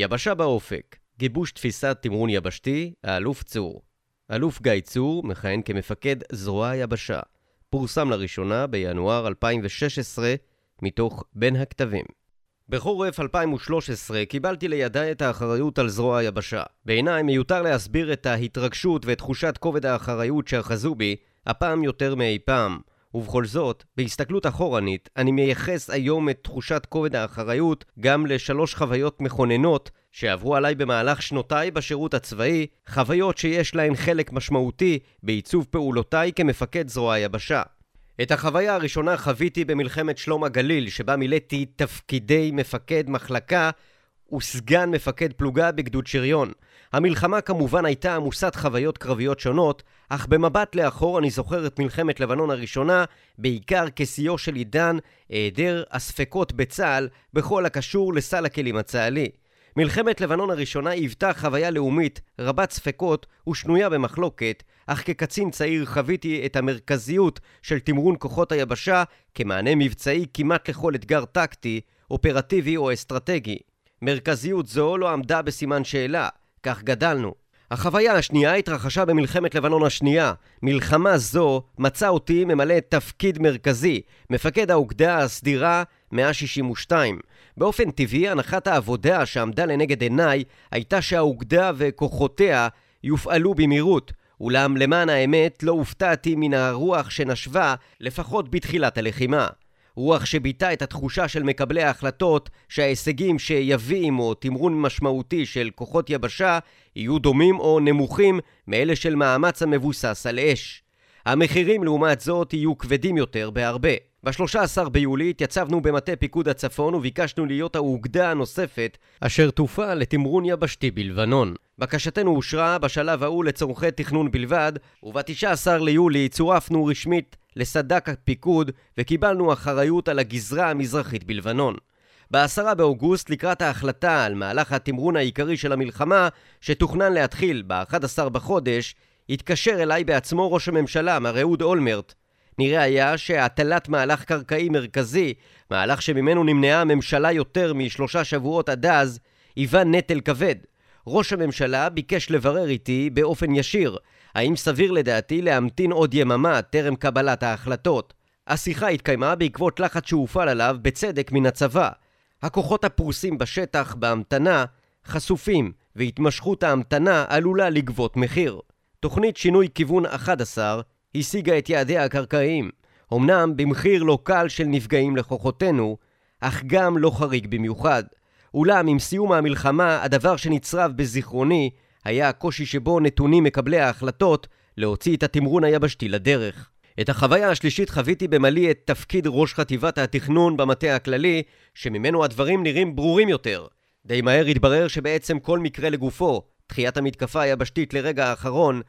יבשה באופק, גיבוש תפיסת תמרון יבשתי, האלוף צור. אלוף גיא צור מכהן כמפקד זרוע היבשה. פורסם לראשונה בינואר 2016 מתוך בין הכתבים. בחורף 2013 קיבלתי לידיי את האחריות על זרוע היבשה. בעיניי מיותר להסביר את ההתרגשות ואת תחושת כובד האחריות שאחזו בי, הפעם יותר מאי פעם. ובכל זאת, בהסתכלות אחורנית, אני מייחס היום את תחושת כובד האחריות גם לשלוש חוויות מכוננות שעברו עליי במהלך שנותיי בשירות הצבאי, חוויות שיש להן חלק משמעותי בעיצוב פעולותיי כמפקד זרוע היבשה. את החוויה הראשונה חוויתי במלחמת שלום הגליל, שבה מילאתי תפקידי מפקד מחלקה וסגן מפקד פלוגה בגדוד שריון. המלחמה כמובן הייתה עמוסת חוויות קרביות שונות, אך במבט לאחור אני זוכר את מלחמת לבנון הראשונה, בעיקר כשיאו של עידן, היעדר הספקות בצה"ל בכל הקשור לסל הכלים הצה"לי. מלחמת לבנון הראשונה היוותה חוויה לאומית רבת ספקות ושנויה במחלוקת, אך כקצין צעיר חוויתי את המרכזיות של תמרון כוחות היבשה כמענה מבצעי כמעט לכל אתגר טקטי, אופרטיבי או אסטרטגי. מרכזיות זו לא עמדה בסימן שאלה, כך גדלנו. החוויה השנייה התרחשה במלחמת לבנון השנייה. מלחמה זו מצאה אותי ממלא תפקיד מרכזי, מפקד האוגדה הסדירה 162. באופן טבעי, הנחת העבודה שעמדה לנגד עיניי הייתה שהאוגדה וכוחותיה יופעלו במהירות, אולם למען האמת לא הופתעתי מן הרוח שנשבה, לפחות בתחילת הלחימה. רוח שביטא את התחושה של מקבלי ההחלטות שההישגים שיביא עמו תמרון משמעותי של כוחות יבשה יהיו דומים או נמוכים מאלה של מאמץ המבוסס על אש. המחירים לעומת זאת יהיו כבדים יותר בהרבה. ב-13 ביולי התייצבנו במטה פיקוד הצפון וביקשנו להיות האוגדה הנוספת אשר תופעל לתמרון יבשתי בלבנון. בקשתנו אושרה בשלב ההוא לצורכי תכנון בלבד, וב-19 ליולי צורפנו רשמית לסד"כ הפיקוד וקיבלנו אחריות על הגזרה המזרחית בלבנון. ב-10 באוגוסט, לקראת ההחלטה על מהלך התמרון העיקרי של המלחמה, שתוכנן להתחיל ב-11 בחודש, התקשר אליי בעצמו ראש הממשלה, מר אהוד אולמרט. נראה היה שהטלת מהלך קרקעי מרכזי, מהלך שממנו נמנעה הממשלה יותר משלושה שבועות עד אז, היווה נטל כבד. ראש הממשלה ביקש לברר איתי באופן ישיר האם סביר לדעתי להמתין עוד יממה טרם קבלת ההחלטות. השיחה התקיימה בעקבות לחץ שהופעל עליו בצדק מן הצבא. הכוחות הפרוסים בשטח בהמתנה חשופים, והתמשכות ההמתנה עלולה לגבות מחיר. תוכנית שינוי כיוון 11 השיגה את יעדיה הקרקעיים, אמנם במחיר לא קל של נפגעים לכוחותינו, אך גם לא חריג במיוחד. אולם עם סיום המלחמה, הדבר שנצרב בזיכרוני היה הקושי שבו נתונים מקבלי ההחלטות להוציא את התמרון היבשתי לדרך. את החוויה השלישית חוויתי במלאי את תפקיד ראש חטיבת התכנון במטה הכללי, שממנו הדברים נראים ברורים יותר. די מהר התברר שבעצם כל מקרה לגופו, דחיית המתקפה היבשתית לרגע האחרון,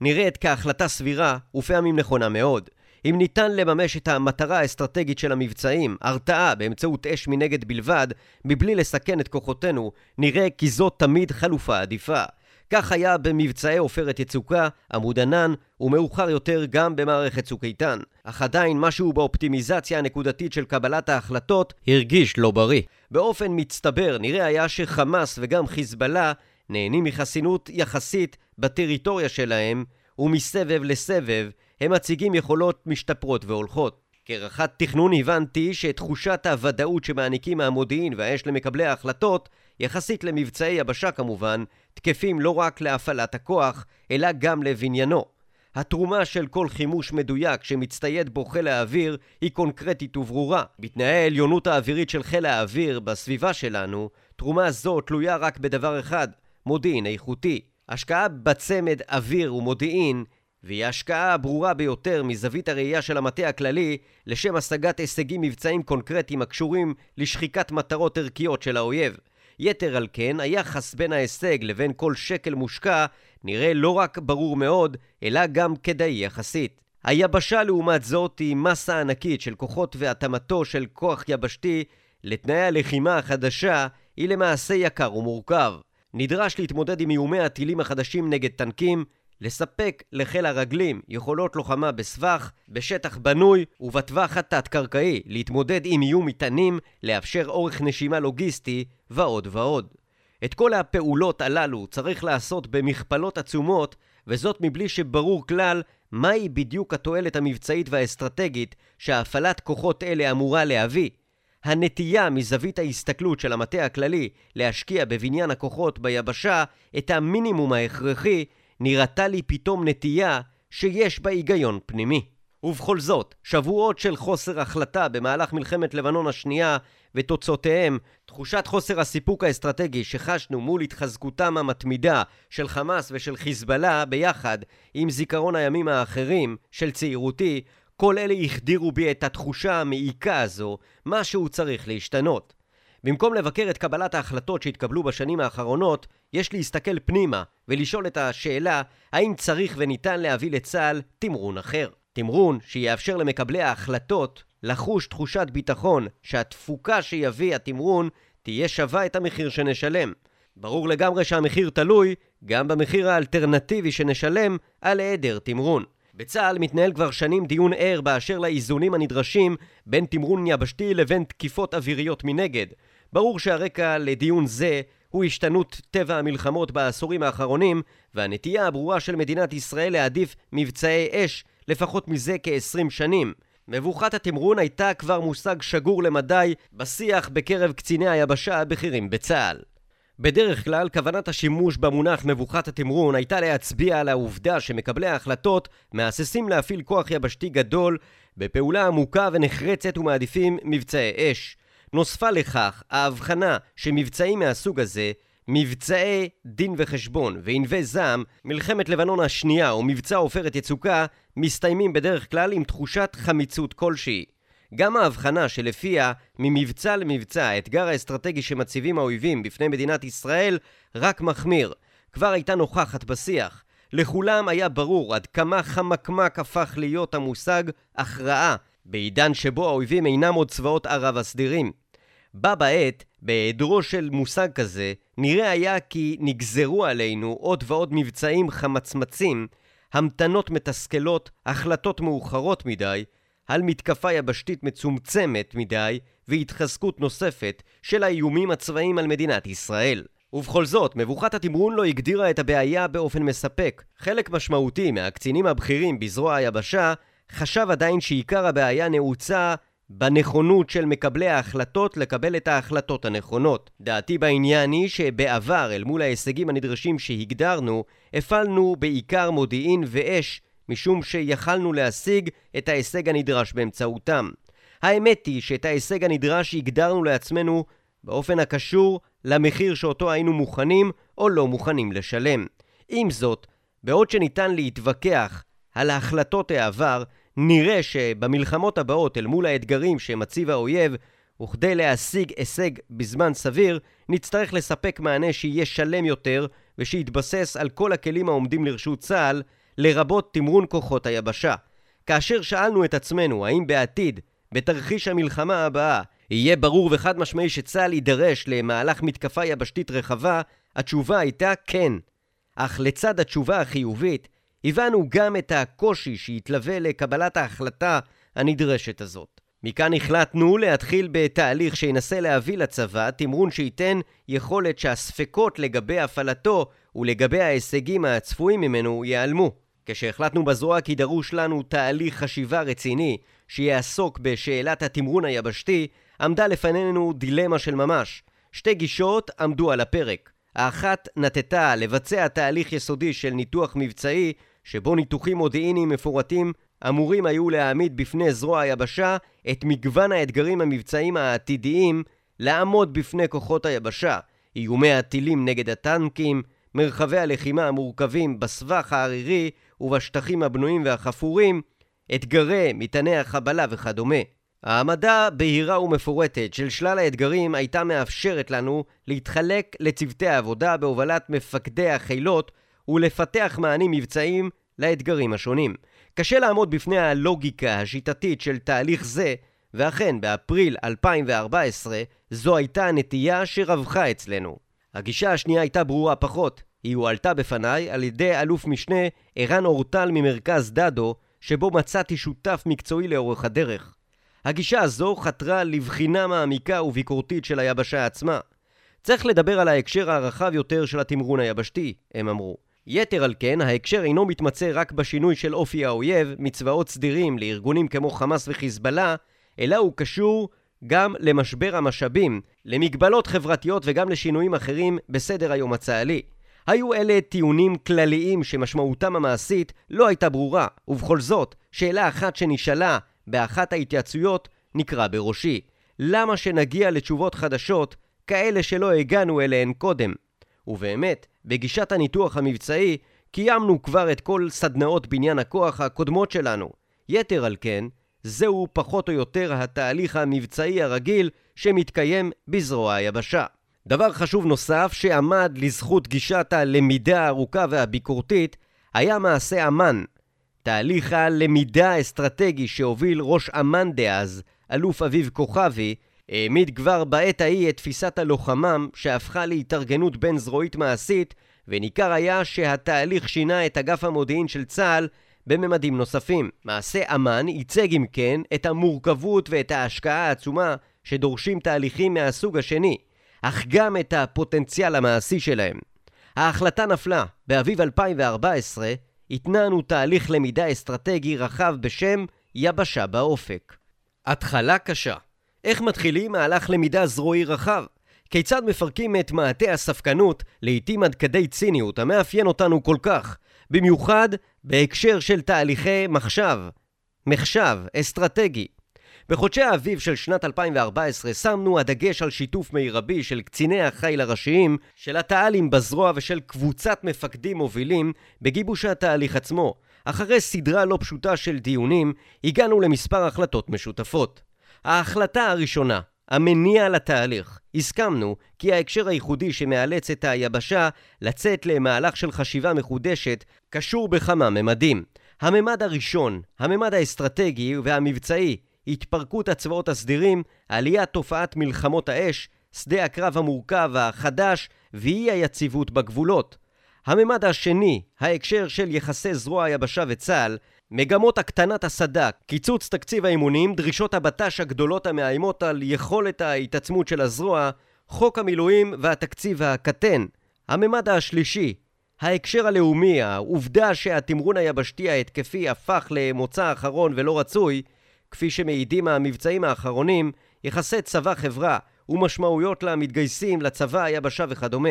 נראית כהחלטה סבירה ופעמים נכונה מאוד. אם ניתן לממש את המטרה האסטרטגית של המבצעים, הרתעה באמצעות אש מנגד בלבד, מבלי לסכן את כוחותינו, נראה כי זאת תמיד חלופה עדיפה. כך היה במבצעי עופרת יצוקה, עמוד ענן, ומאוחר יותר גם במערכת צוק איתן. אך עדיין משהו באופטימיזציה הנקודתית של קבלת ההחלטות הרגיש לא בריא. באופן מצטבר נראה היה שחמאס וגם חיזבאללה נהנים מחסינות יחסית בטריטוריה שלהם, ומסבב לסבב הם מציגים יכולות משתפרות והולכות. כרחת תכנון הבנתי שתחושת הוודאות שמעניקים המודיעין והאש למקבלי ההחלטות, יחסית למבצעי יבשה כמובן, תקפים לא רק להפעלת הכוח, אלא גם לבניינו. התרומה של כל חימוש מדויק שמצטייד בו חיל האוויר היא קונקרטית וברורה. בתנאי העליונות האווירית של חיל האוויר בסביבה שלנו, תרומה זו תלויה רק בדבר אחד, מודיעין איכותי. השקעה בצמד אוויר ומודיעין והיא ההשקעה הברורה ביותר מזווית הראייה של המטה הכללי לשם השגת הישגים מבצעיים קונקרטיים הקשורים לשחיקת מטרות ערכיות של האויב. יתר על כן, היחס בין ההישג לבין כל שקל מושקע נראה לא רק ברור מאוד, אלא גם כדאי יחסית. היבשה לעומת זאת היא מסה ענקית של כוחות והתאמתו של כוח יבשתי לתנאי הלחימה החדשה היא למעשה יקר ומורכב. נדרש להתמודד עם איומי הטילים החדשים נגד טנקים, לספק לחיל הרגלים יכולות לוחמה בסבך, בשטח בנוי ובטווח התת-קרקעי, להתמודד עם איום מטענים, לאפשר אורך נשימה לוגיסטי ועוד ועוד. את כל הפעולות הללו צריך לעשות במכפלות עצומות, וזאת מבלי שברור כלל מהי בדיוק התועלת המבצעית והאסטרטגית שהפעלת כוחות אלה אמורה להביא. הנטייה מזווית ההסתכלות של המטה הכללי להשקיע בבניין הכוחות ביבשה את המינימום ההכרחי, נראתה לי פתאום נטייה שיש בה היגיון פנימי. ובכל זאת, שבועות של חוסר החלטה במהלך מלחמת לבנון השנייה ותוצאותיהם, תחושת חוסר הסיפוק האסטרטגי שחשנו מול התחזקותם המתמידה של חמאס ושל חיזבאללה ביחד עם זיכרון הימים האחרים של צעירותי, כל אלה החדירו בי את התחושה המעיקה הזו, משהו צריך להשתנות. במקום לבקר את קבלת ההחלטות שהתקבלו בשנים האחרונות, יש להסתכל פנימה ולשאול את השאלה האם צריך וניתן להביא לצה"ל תמרון אחר. תמרון שיאפשר למקבלי ההחלטות לחוש תחושת ביטחון שהתפוקה שיביא התמרון תהיה שווה את המחיר שנשלם. ברור לגמרי שהמחיר תלוי גם במחיר האלטרנטיבי שנשלם על היעדר תמרון. בצה"ל מתנהל כבר שנים דיון ער באשר לאיזונים הנדרשים בין תמרון יבשתי לבין תקיפות אוויריות מנגד. ברור שהרקע לדיון זה הוא השתנות טבע המלחמות בעשורים האחרונים והנטייה הברורה של מדינת ישראל להעדיף מבצעי אש לפחות מזה כ-20 שנים. מבוכת התמרון הייתה כבר מושג שגור למדי בשיח בקרב קציני היבשה הבכירים בצה"ל. בדרך כלל, כוונת השימוש במונח מבוכת התמרון הייתה להצביע על העובדה שמקבלי ההחלטות מהססים להפעיל כוח יבשתי גדול בפעולה עמוקה ונחרצת ומעדיפים מבצעי אש. נוספה לכך ההבחנה שמבצעים מהסוג הזה מבצעי דין וחשבון וענבי זעם, מלחמת לבנון השנייה או מבצע עופרת יצוקה, מסתיימים בדרך כלל עם תחושת חמיצות כלשהי. גם ההבחנה שלפיה ממבצע למבצע האתגר האסטרטגי שמציבים האויבים בפני מדינת ישראל רק מחמיר, כבר הייתה נוכחת בשיח. לכולם היה ברור עד כמה חמקמק הפך להיות המושג הכרעה, בעידן שבו האויבים אינם עוד צבאות ערב הסדירים. בה בעת, בהיעדרו של מושג כזה, נראה היה כי נגזרו עלינו עוד ועוד מבצעים חמצמצים, המתנות מתסכלות, החלטות מאוחרות מדי, על מתקפה יבשתית מצומצמת מדי והתחזקות נוספת של האיומים הצבאיים על מדינת ישראל. ובכל זאת, מבוכת התמרון לא הגדירה את הבעיה באופן מספק. חלק משמעותי מהקצינים הבכירים בזרוע היבשה חשב עדיין שעיקר הבעיה נעוצה בנכונות של מקבלי ההחלטות לקבל את ההחלטות הנכונות. דעתי בעניין היא שבעבר, אל מול ההישגים הנדרשים שהגדרנו, הפעלנו בעיקר מודיעין ואש, משום שיכלנו להשיג את ההישג הנדרש באמצעותם. האמת היא שאת ההישג הנדרש הגדרנו לעצמנו באופן הקשור למחיר שאותו היינו מוכנים או לא מוכנים לשלם. עם זאת, בעוד שניתן להתווכח על החלטות העבר, נראה שבמלחמות הבאות אל מול האתגרים שמציב האויב, וכדי להשיג הישג בזמן סביר, נצטרך לספק מענה שיהיה שלם יותר ושיתבסס על כל הכלים העומדים לרשות צה"ל, לרבות תמרון כוחות היבשה. כאשר שאלנו את עצמנו האם בעתיד, בתרחיש המלחמה הבאה, יהיה ברור וחד משמעי שצה"ל יידרש למהלך מתקפה יבשתית רחבה, התשובה הייתה כן. אך לצד התשובה החיובית, הבנו גם את הקושי שהתלווה לקבלת ההחלטה הנדרשת הזאת. מכאן החלטנו להתחיל בתהליך שינסה להביא לצבא תמרון שייתן יכולת שהספקות לגבי הפעלתו ולגבי ההישגים הצפויים ממנו ייעלמו. כשהחלטנו בזרוע כי דרוש לנו תהליך חשיבה רציני שיעסוק בשאלת התמרון היבשתי, עמדה לפנינו דילמה של ממש. שתי גישות עמדו על הפרק. האחת נטטה לבצע תהליך יסודי של ניתוח מבצעי שבו ניתוחים מודיעיניים מפורטים אמורים היו להעמיד בפני זרוע היבשה את מגוון האתגרים המבצעיים העתידיים לעמוד בפני כוחות היבשה, איומי הטילים נגד הטנקים, מרחבי הלחימה המורכבים בסבך הערירי ובשטחים הבנויים והחפורים, אתגרי מטעני החבלה וכדומה. העמדה בהירה ומפורטת של שלל האתגרים הייתה מאפשרת לנו להתחלק לצוותי העבודה בהובלת מפקדי החילות ולפתח מענים מבצעיים לאתגרים השונים. קשה לעמוד בפני הלוגיקה השיטתית של תהליך זה, ואכן באפריל 2014 זו הייתה הנטייה שרווחה אצלנו. הגישה השנייה הייתה ברורה פחות. היא הועלתה בפניי על ידי אלוף משנה ערן אורטל ממרכז דדו, שבו מצאתי שותף מקצועי לאורך הדרך. הגישה הזו חתרה לבחינה מעמיקה וביקורתית של היבשה עצמה. צריך לדבר על ההקשר הרחב יותר של התמרון היבשתי, הם אמרו. יתר על כן, ההקשר אינו מתמצא רק בשינוי של אופי האויב מצבאות סדירים לארגונים כמו חמאס וחיזבאללה, אלא הוא קשור גם למשבר המשאבים, למגבלות חברתיות וגם לשינויים אחרים בסדר היום הצה"לי. היו אלה טיעונים כלליים שמשמעותם המעשית לא הייתה ברורה, ובכל זאת, שאלה אחת שנשאלה באחת ההתייעצויות נקרא בראשי. למה שנגיע לתשובות חדשות, כאלה שלא הגענו אליהן קודם? ובאמת, בגישת הניתוח המבצעי, קיימנו כבר את כל סדנאות בניין הכוח הקודמות שלנו. יתר על כן, זהו פחות או יותר התהליך המבצעי הרגיל שמתקיים בזרוע היבשה. דבר חשוב נוסף שעמד לזכות גישת הלמידה הארוכה והביקורתית היה מעשה אמ"ן, תהליך הלמידה האסטרטגי שהוביל ראש אמ"ן דאז, אלוף אביב כוכבי, העמיד כבר בעת ההיא את תפיסת הלוחמם שהפכה להתארגנות בין זרועית מעשית וניכר היה שהתהליך שינה את אגף המודיעין של צה"ל בממדים נוספים. מעשה אמ"ן ייצג אם כן את המורכבות ואת ההשקעה העצומה שדורשים תהליכים מהסוג השני, אך גם את הפוטנציאל המעשי שלהם. ההחלטה נפלה. באביב 2014 התנענו תהליך למידה אסטרטגי רחב בשם יבשה באופק. התחלה קשה. איך מתחילים מהלך למידה זרועי רחב? כיצד מפרקים את מעטה הספקנות, לעתים עד כדי ציניות, המאפיין אותנו כל כך, במיוחד בהקשר של תהליכי מחשב, מחשב, אסטרטגי. בחודשי האביב של שנת 2014 שמנו הדגש על שיתוף מרבי של קציני החיל הראשיים, של התה"לים בזרוע ושל קבוצת מפקדים מובילים בגיבוש התהליך עצמו. אחרי סדרה לא פשוטה של דיונים, הגענו למספר החלטות משותפות. ההחלטה הראשונה, המניע לתהליך. הסכמנו כי ההקשר הייחודי שמאלץ את היבשה לצאת למהלך של חשיבה מחודשת קשור בכמה ממדים. הממד הראשון, הממד האסטרטגי והמבצעי, התפרקות הצבאות הסדירים, עליית תופעת מלחמות האש, שדה הקרב המורכב החדש ואי היציבות בגבולות. הממד השני, ההקשר של יחסי זרוע היבשה וצה"ל, מגמות הקטנת הסד"כ, קיצוץ תקציב האימונים, דרישות הבט"ש הגדולות המאיימות על יכולת ההתעצמות של הזרוע, חוק המילואים והתקציב הקטן. הממד השלישי, ההקשר הלאומי, העובדה שהתמרון היבשתי ההתקפי הפך למוצא אחרון ולא רצוי, כפי שמעידים המבצעים האחרונים, יחסי צבא-חברה ומשמעויות למתגייסים, לצבא, היבשה וכדומה.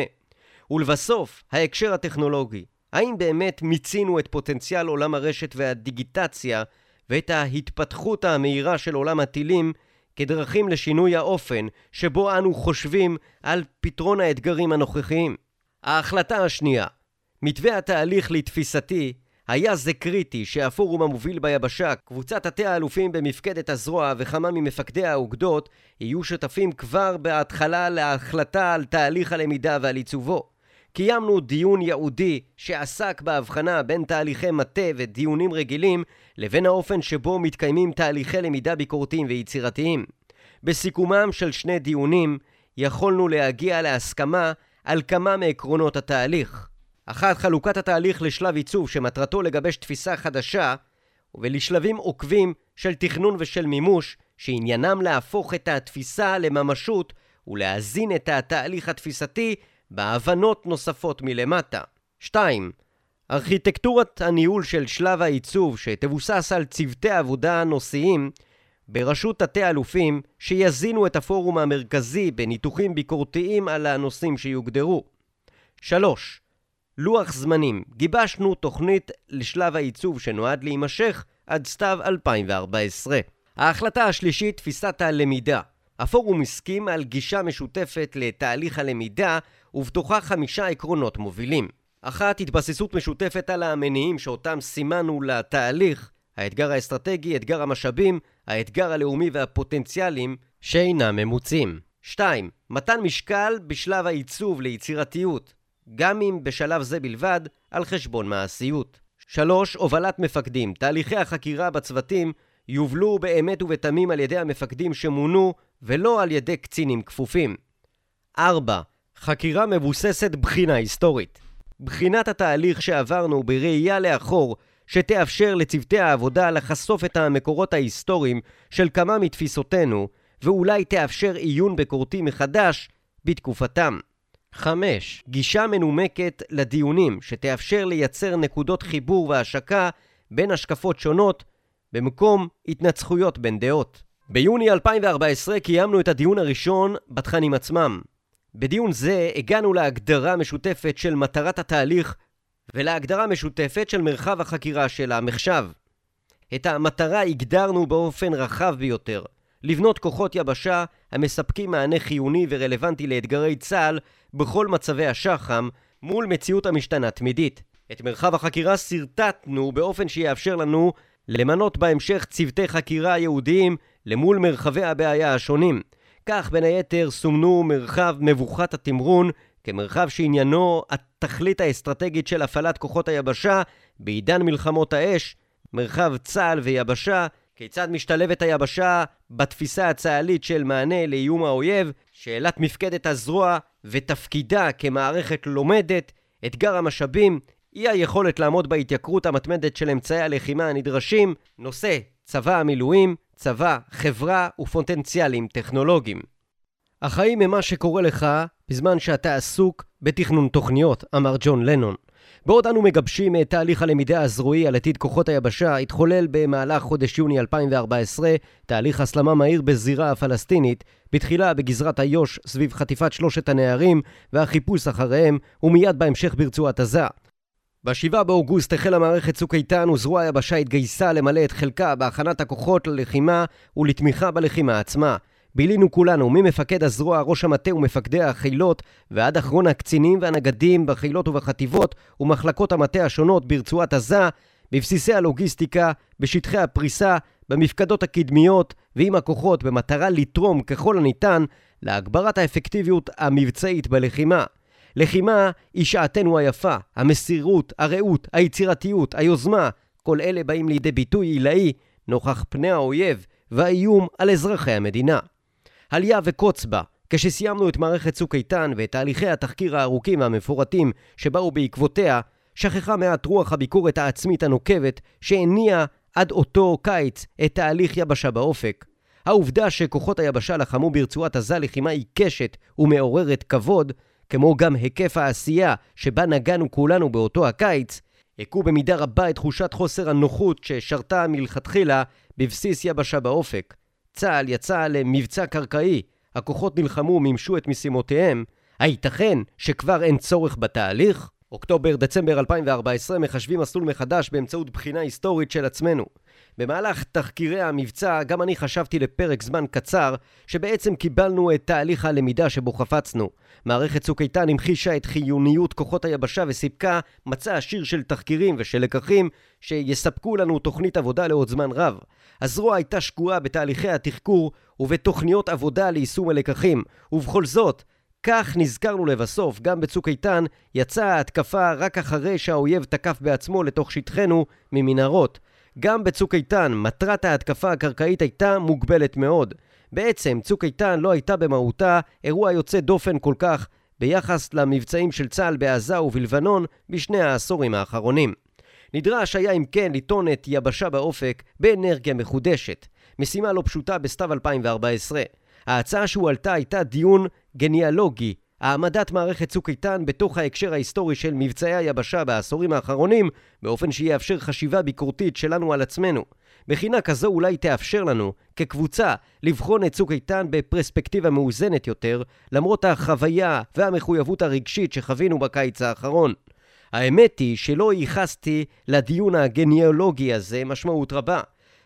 ולבסוף, ההקשר הטכנולוגי. האם באמת מיצינו את פוטנציאל עולם הרשת והדיגיטציה ואת ההתפתחות המהירה של עולם הטילים כדרכים לשינוי האופן שבו אנו חושבים על פתרון האתגרים הנוכחיים? ההחלטה השנייה, מתווה התהליך לתפיסתי היה זה קריטי שהפורום המוביל ביבשה, קבוצת תתי האלופים במפקדת הזרוע וכמה ממפקדי האוגדות יהיו שותפים כבר בהתחלה להחלטה על תהליך הלמידה ועל עיצובו. קיימנו דיון ייעודי שעסק בהבחנה בין תהליכי מטה ודיונים רגילים לבין האופן שבו מתקיימים תהליכי למידה ביקורתיים ויצירתיים. בסיכומם של שני דיונים יכולנו להגיע להסכמה על כמה מעקרונות התהליך. אחת, חלוקת התהליך לשלב עיצוב שמטרתו לגבש תפיסה חדשה ולשלבים עוקבים של תכנון ושל מימוש שעניינם להפוך את התפיסה לממשות ולהזין את התהליך התפיסתי בהבנות נוספות מלמטה. 2. ארכיטקטורת הניהול של שלב העיצוב שתבוסס על צוותי עבודה נושאיים בראשות תתי-אלופים שיזינו את הפורום המרכזי בניתוחים ביקורתיים על הנושאים שיוגדרו. 3. לוח זמנים גיבשנו תוכנית לשלב העיצוב שנועד להימשך עד סתיו 2014. ההחלטה השלישית, תפיסת הלמידה. הפורום הסכים על גישה משותפת לתהליך הלמידה ובתוכה חמישה עקרונות מובילים. אחת, התבססות משותפת על המניעים שאותם סימנו לתהליך, האתגר האסטרטגי, אתגר המשאבים, האתגר הלאומי והפוטנציאלים שאינם ממוצים. 2. מתן משקל בשלב העיצוב ליצירתיות, גם אם בשלב זה בלבד, על חשבון מעשיות. 3. הובלת מפקדים. תהליכי החקירה בצוותים יובלו באמת ובתמים על ידי המפקדים שמונו ולא על ידי קצינים כפופים. 4. חקירה מבוססת בחינה היסטורית. בחינת התהליך שעברנו בראייה לאחור שתאפשר לצוותי העבודה לחשוף את המקורות ההיסטוריים של כמה מתפיסותינו ואולי תאפשר עיון ביקורתי מחדש בתקופתם. 5. גישה מנומקת לדיונים, שתאפשר לייצר נקודות חיבור והשקה בין השקפות שונות, במקום התנצחויות בין דעות. ביוני 2014 קיימנו את הדיון הראשון בתכנים עצמם. בדיון זה הגענו להגדרה משותפת של מטרת התהליך ולהגדרה משותפת של מרחב החקירה של המחשב. את המטרה הגדרנו באופן רחב ביותר, לבנות כוחות יבשה המספקים מענה חיוני ורלוונטי לאתגרי צה"ל בכל מצבי השח"ם מול מציאות המשתנה תמידית. את מרחב החקירה שרטטנו באופן שיאפשר לנו למנות בהמשך צוותי חקירה ייעודיים למול מרחבי הבעיה השונים. כך בין היתר סומנו מרחב מבוכת התמרון כמרחב שעניינו התכלית האסטרטגית של הפעלת כוחות היבשה בעידן מלחמות האש, מרחב צה"ל ויבשה, כיצד משתלבת היבשה בתפיסה הצה"לית של מענה לאיום האויב, שאלת מפקדת הזרוע ותפקידה כמערכת לומדת, אתגר המשאבים, אי היכולת לעמוד בהתייקרות המתמדת של אמצעי הלחימה הנדרשים, נושא צבא המילואים, צבא, חברה ופוטנציאלים טכנולוגיים. החיים הם מה שקורה לך בזמן שאתה עסוק בתכנון תוכניות, אמר ג'ון לנון. בעוד אנו מגבשים את תהליך הלמידה הזרועי על עתיד כוחות היבשה, התחולל במהלך חודש יוני 2014 תהליך הסלמה מהיר בזירה הפלסטינית, בתחילה בגזרת איו"ש סביב חטיפת שלושת הנערים והחיפוש אחריהם, ומיד בהמשך ברצועת עזה. ב-7 באוגוסט החלה מערכת צוק איתן וזרוע היבשה התגייסה למלא את חלקה בהכנת הכוחות ללחימה ולתמיכה בלחימה עצמה. בילינו כולנו, ממפקד הזרוע, ראש המטה ומפקדי החילות, ועד אחרון הקצינים והנגדים בחילות ובחטיבות ומחלקות המטה השונות ברצועת עזה, בבסיסי הלוגיסטיקה, בשטחי הפריסה, במפקדות הקדמיות ועם הכוחות במטרה לתרום ככל הניתן להגברת האפקטיביות המבצעית בלחימה. לחימה היא שעתנו היפה, המסירות, הרעות, היצירתיות, היוזמה, כל אלה באים לידי ביטוי עילאי נוכח פני האויב והאיום על אזרחי המדינה. עלייה וקוץ בה, כשסיימנו את מערכת צוק איתן ואת תהליכי התחקיר הארוכים והמפורטים שבאו בעקבותיה, שכחה מעט רוח הביקורת העצמית הנוקבת שהניעה עד אותו קיץ את תהליך יבשה באופק. העובדה שכוחות היבשה לחמו ברצועת עזה לחימה עיקשת ומעוררת כבוד, כמו גם היקף העשייה שבה נגענו כולנו באותו הקיץ, הכו במידה רבה את תחושת חוסר הנוחות ששרתה מלכתחילה בבסיס יבשה באופק. צה"ל יצא למבצע קרקעי, הכוחות נלחמו ומימשו את משימותיהם, הייתכן שכבר אין צורך בתהליך? אוקטובר-דצמבר 2014 מחשבים מסלול מחדש באמצעות בחינה היסטורית של עצמנו. במהלך תחקירי המבצע גם אני חשבתי לפרק זמן קצר שבעצם קיבלנו את תהליך הלמידה שבו חפצנו. מערכת צוק איתן המחישה את חיוניות כוחות היבשה וסיפקה מצע עשיר של תחקירים ושל לקחים שיספקו לנו תוכנית עבודה לעוד זמן רב. הזרוע הייתה שקועה בתהליכי התחקור ובתוכניות עבודה ליישום הלקחים, ובכל זאת, כך נזכרנו לבסוף, גם בצוק איתן יצאה ההתקפה רק אחרי שהאויב תקף בעצמו לתוך שטחנו ממנהרות. גם בצוק איתן, מטרת ההתקפה הקרקעית הייתה מוגבלת מאוד. בעצם, צוק איתן לא הייתה במהותה אירוע יוצא דופן כל כך ביחס למבצעים של צה"ל בעזה ובלבנון בשני העשורים האחרונים. נדרש היה אם כן לטעון את יבשה באופק באנרגיה מחודשת. משימה לא פשוטה בסתיו 2014. ההצעה שהועלתה הייתה דיון גניאלוגי, העמדת מערכת צוק איתן בתוך ההקשר ההיסטורי של מבצעי היבשה בעשורים האחרונים, באופן שיאפשר חשיבה ביקורתית שלנו על עצמנו. מכינה כזו אולי תאפשר לנו, כקבוצה, לבחון את צוק איתן בפרספקטיבה מאוזנת יותר, למרות החוויה והמחויבות הרגשית שחווינו בקיץ האחרון. האמת היא שלא ייחסתי לדיון הגניאולוגי הזה משמעות רבה.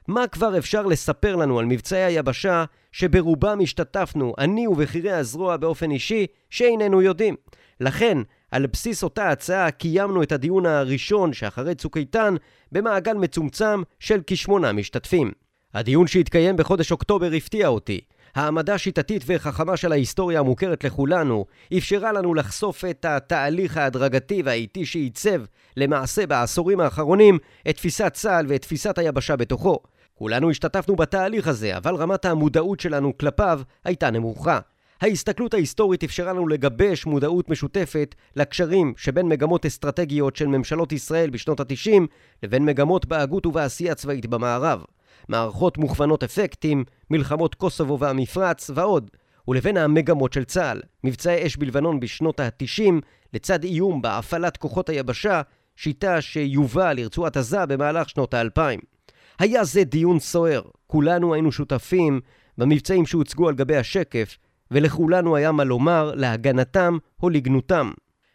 מה כבר אפשר לספר לנו על מבצעי היבשה שברובם השתתפנו, אני ובכירי הזרוע באופן אישי, שאיננו יודעים. לכן, על בסיס אותה הצעה קיימנו את הדיון הראשון שאחרי צוק איתן במעגל מצומצם של כשמונה משתתפים. הדיון שהתקיים בחודש אוקטובר הפתיע אותי. העמדה שיטתית וחכמה של ההיסטוריה המוכרת לכולנו אפשרה לנו לחשוף את התהליך ההדרגתי והאיטי שעיצב למעשה בעשורים האחרונים את תפיסת צה"ל ואת תפיסת היבשה בתוכו. כולנו השתתפנו בתהליך הזה, אבל רמת המודעות שלנו כלפיו הייתה נמוכה. ההסתכלות ההיסטורית אפשרה לנו לגבש מודעות משותפת לקשרים שבין מגמות אסטרטגיות של ממשלות ישראל בשנות ה-90 לבין מגמות בהגות ובעשייה צבאית במערב. מערכות מוכוונות אפקטים, מלחמות קוסובו והמפרץ ועוד. ולבין המגמות של צה"ל, מבצעי אש בלבנון בשנות ה-90, לצד איום בהפעלת כוחות היבשה, שיטה שיובא לרצועת עזה במהלך שנות האלפיים. היה זה דיון סוער, כולנו היינו שותפים במבצעים שהוצגו על גבי השקף, ולכולנו היה מה לומר להגנתם או לגנותם.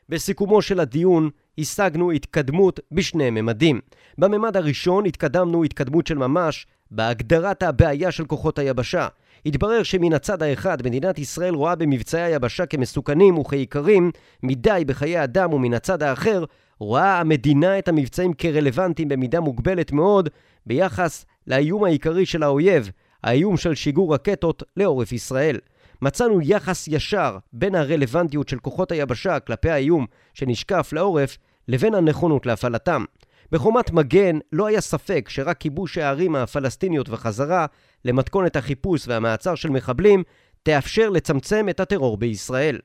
בסיכומו של הדיון השגנו התקדמות בשני ממדים. בממד הראשון התקדמנו התקדמות של ממש בהגדרת הבעיה של כוחות היבשה. התברר שמן הצד האחד מדינת ישראל רואה במבצעי היבשה כמסוכנים וכעיקרים מדי בחיי אדם ומן הצד האחר רואה המדינה את המבצעים כרלוונטיים במידה מוגבלת מאוד ביחס לאיום העיקרי של האויב, האיום של שיגור רקטות לעורף ישראל. מצאנו יחס ישר בין הרלוונטיות של כוחות היבשה כלפי האיום שנשקף לעורף לבין הנכונות להפעלתם. בחומת מגן לא היה ספק שרק כיבוש הערים הפלסטיניות וחזרה למתכונת החיפוש והמעצר של מחבלים תאפשר לצמצם את הטרור בישראל.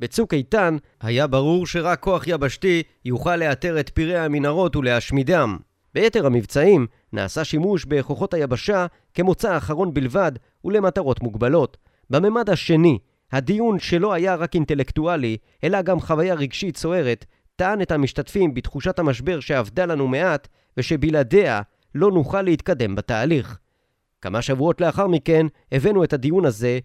בצוק איתן היה ברור שרק כוח יבשתי יוכל לאתר את פראי המנהרות ולהשמידם. ביתר המבצעים נעשה שימוש בכוחות היבשה כמוצא האחרון בלבד ולמטרות מוגבלות. בממד השני, הדיון שלא היה רק אינטלקטואלי, אלא גם חוויה רגשית סוערת, טען את המשתתפים בתחושת המשבר שאבדה לנו מעט, ושבלעדיה לא נוכל להתקדם בתהליך. כמה שבועות לאחר מכן הבאנו את הדיון הזה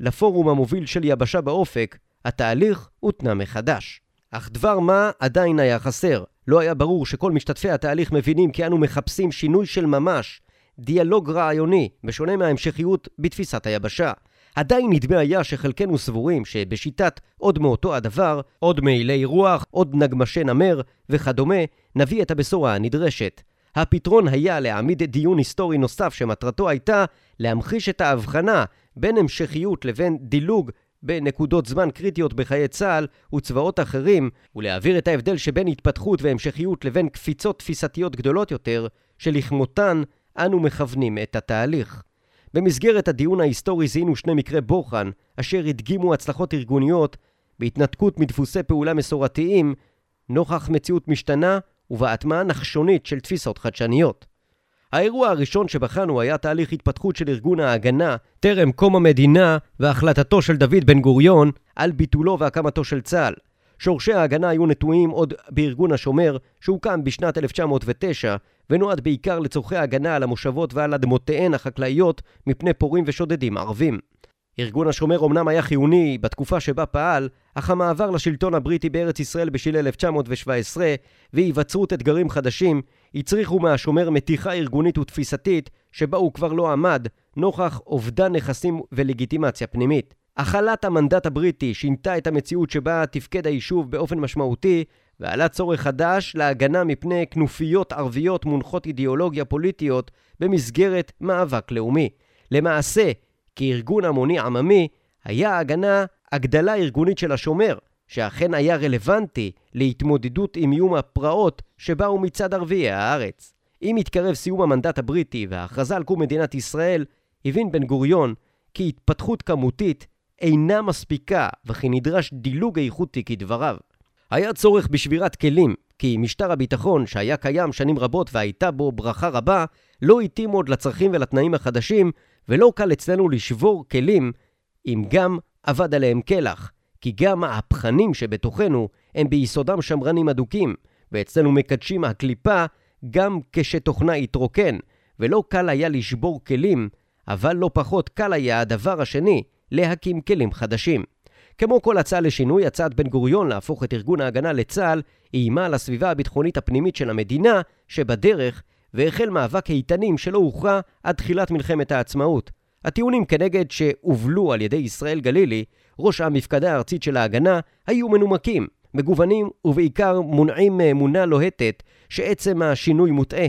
לפורום המוביל של יבשה באופק, התהליך הותנה מחדש. אך דבר מה עדיין היה חסר. לא היה ברור שכל משתתפי התהליך מבינים כי אנו מחפשים שינוי של ממש, דיאלוג רעיוני, בשונה מההמשכיות בתפיסת היבשה. עדיין נדמה היה שחלקנו סבורים שבשיטת עוד מאותו הדבר, עוד מעילי רוח, עוד נגמשי נמר וכדומה, נביא את הבשורה הנדרשת. הפתרון היה להעמיד דיון היסטורי נוסף שמטרתו הייתה להמחיש את ההבחנה בין המשכיות לבין דילוג בנקודות זמן קריטיות בחיי צה"ל וצבאות אחרים, ולהעביר את ההבדל שבין התפתחות והמשכיות לבין קפיצות תפיסתיות גדולות יותר, שלכמותן אנו מכוונים את התהליך. במסגרת הדיון ההיסטורי זיהינו שני מקרי בוחן, אשר הדגימו הצלחות ארגוניות בהתנתקות מדפוסי פעולה מסורתיים, נוכח מציאות משתנה ובהטמעה נחשונית של תפיסות חדשניות. האירוע הראשון שבחנו היה תהליך התפתחות של ארגון ההגנה טרם קום המדינה והחלטתו של דוד בן גוריון על ביטולו והקמתו של צה"ל. שורשי ההגנה היו נטועים עוד בארגון השומר שהוקם בשנת 1909 ונועד בעיקר לצורכי ההגנה על המושבות ועל אדמותיהן החקלאיות מפני פורעים ושודדים ערבים. ארגון השומר אמנם היה חיוני בתקופה שבה פעל, אך המעבר לשלטון הבריטי בארץ ישראל בשלהי 1917 והיווצרות אתגרים חדשים הצריכו מהשומר מתיחה ארגונית ותפיסתית שבה הוא כבר לא עמד, נוכח אובדן נכסים ולגיטימציה פנימית. החלת המנדט הבריטי שינתה את המציאות שבה תפקד היישוב באופן משמעותי ועלה צורך חדש להגנה מפני כנופיות ערביות מונחות אידיאולוגיה פוליטיות במסגרת מאבק לאומי. למעשה, כארגון המוני עממי, היה ההגנה הגדלה ארגונית של השומר, שאכן היה רלוונטי להתמודדות עם איום הפרעות שבאו מצד ערביי הארץ. עם התקרב סיום המנדט הבריטי וההכרזה על קום מדינת ישראל, הבין בן גוריון כי התפתחות כמותית אינה מספיקה וכי נדרש דילוג איכותי כדבריו. היה צורך בשבירת כלים, כי משטר הביטחון שהיה קיים שנים רבות והייתה בו ברכה רבה, לא התאים עוד לצרכים ולתנאים החדשים, ולא קל אצלנו לשבור כלים אם גם אבד עליהם קלח, כי גם ההפכנים שבתוכנו הם ביסודם שמרנים אדוקים, ואצלנו מקדשים הקליפה גם כשתוכנה התרוקן, ולא קל היה לשבור כלים, אבל לא פחות קל היה הדבר השני, להקים כלים חדשים. כמו כל הצעה לשינוי, הצעת בן גוריון להפוך את ארגון ההגנה לצה"ל איימה על הסביבה הביטחונית הפנימית של המדינה שבדרך, והחל מאבק איתנים שלא הוכרע עד תחילת מלחמת העצמאות. הטיעונים כנגד שהובלו על ידי ישראל גלילי, ראש המפקדה הארצית של ההגנה, היו מנומקים, מגוונים ובעיקר מונעים מאמונה לוהטת שעצם השינוי מוטעה.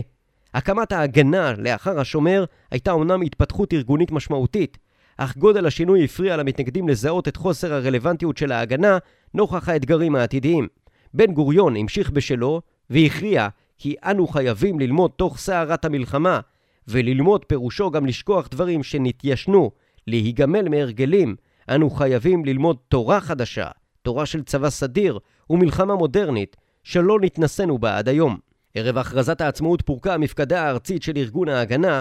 הקמת ההגנה לאחר השומר הייתה אומנם התפתחות ארגונית משמעותית, אך גודל השינוי הפריע למתנגדים לזהות את חוסר הרלוונטיות של ההגנה נוכח האתגרים העתידיים. בן גוריון המשיך בשלו והכריע כי אנו חייבים ללמוד תוך סערת המלחמה, וללמוד פירושו גם לשכוח דברים שנתיישנו, להיגמל מהרגלים, אנו חייבים ללמוד תורה חדשה, תורה של צבא סדיר ומלחמה מודרנית, שלא נתנסינו בה עד היום. ערב הכרזת העצמאות פורקה המפקדה הארצית של ארגון ההגנה,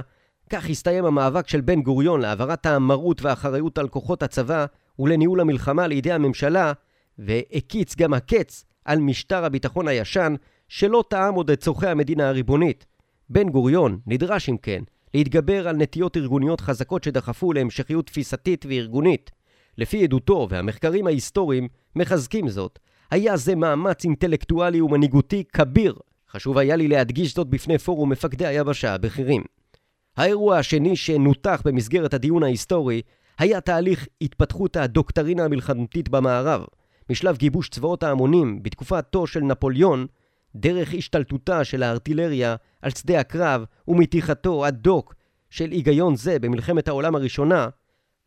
כך הסתיים המאבק של בן גוריון להעברת המרות והאחריות על כוחות הצבא ולניהול המלחמה לידי הממשלה, והקיץ גם הקץ על משטר הביטחון הישן, שלא טעם עוד את צורכי המדינה הריבונית. בן גוריון נדרש, אם כן, להתגבר על נטיות ארגוניות חזקות שדחפו להמשכיות תפיסתית וארגונית. לפי עדותו והמחקרים ההיסטוריים מחזקים זאת, היה זה מאמץ אינטלקטואלי ומנהיגותי כביר. חשוב היה לי להדגיש זאת בפני פורום מפקדי היבשה הבכירים. האירוע השני שנותח במסגרת הדיון ההיסטורי היה תהליך התפתחות הדוקטרינה המלחמתית במערב, משלב גיבוש צבאות ההמונים בתקופתו של נפוליאון, דרך השתלטותה של הארטילריה על שדה הקרב ומתיחתו הדוק של היגיון זה במלחמת העולם הראשונה,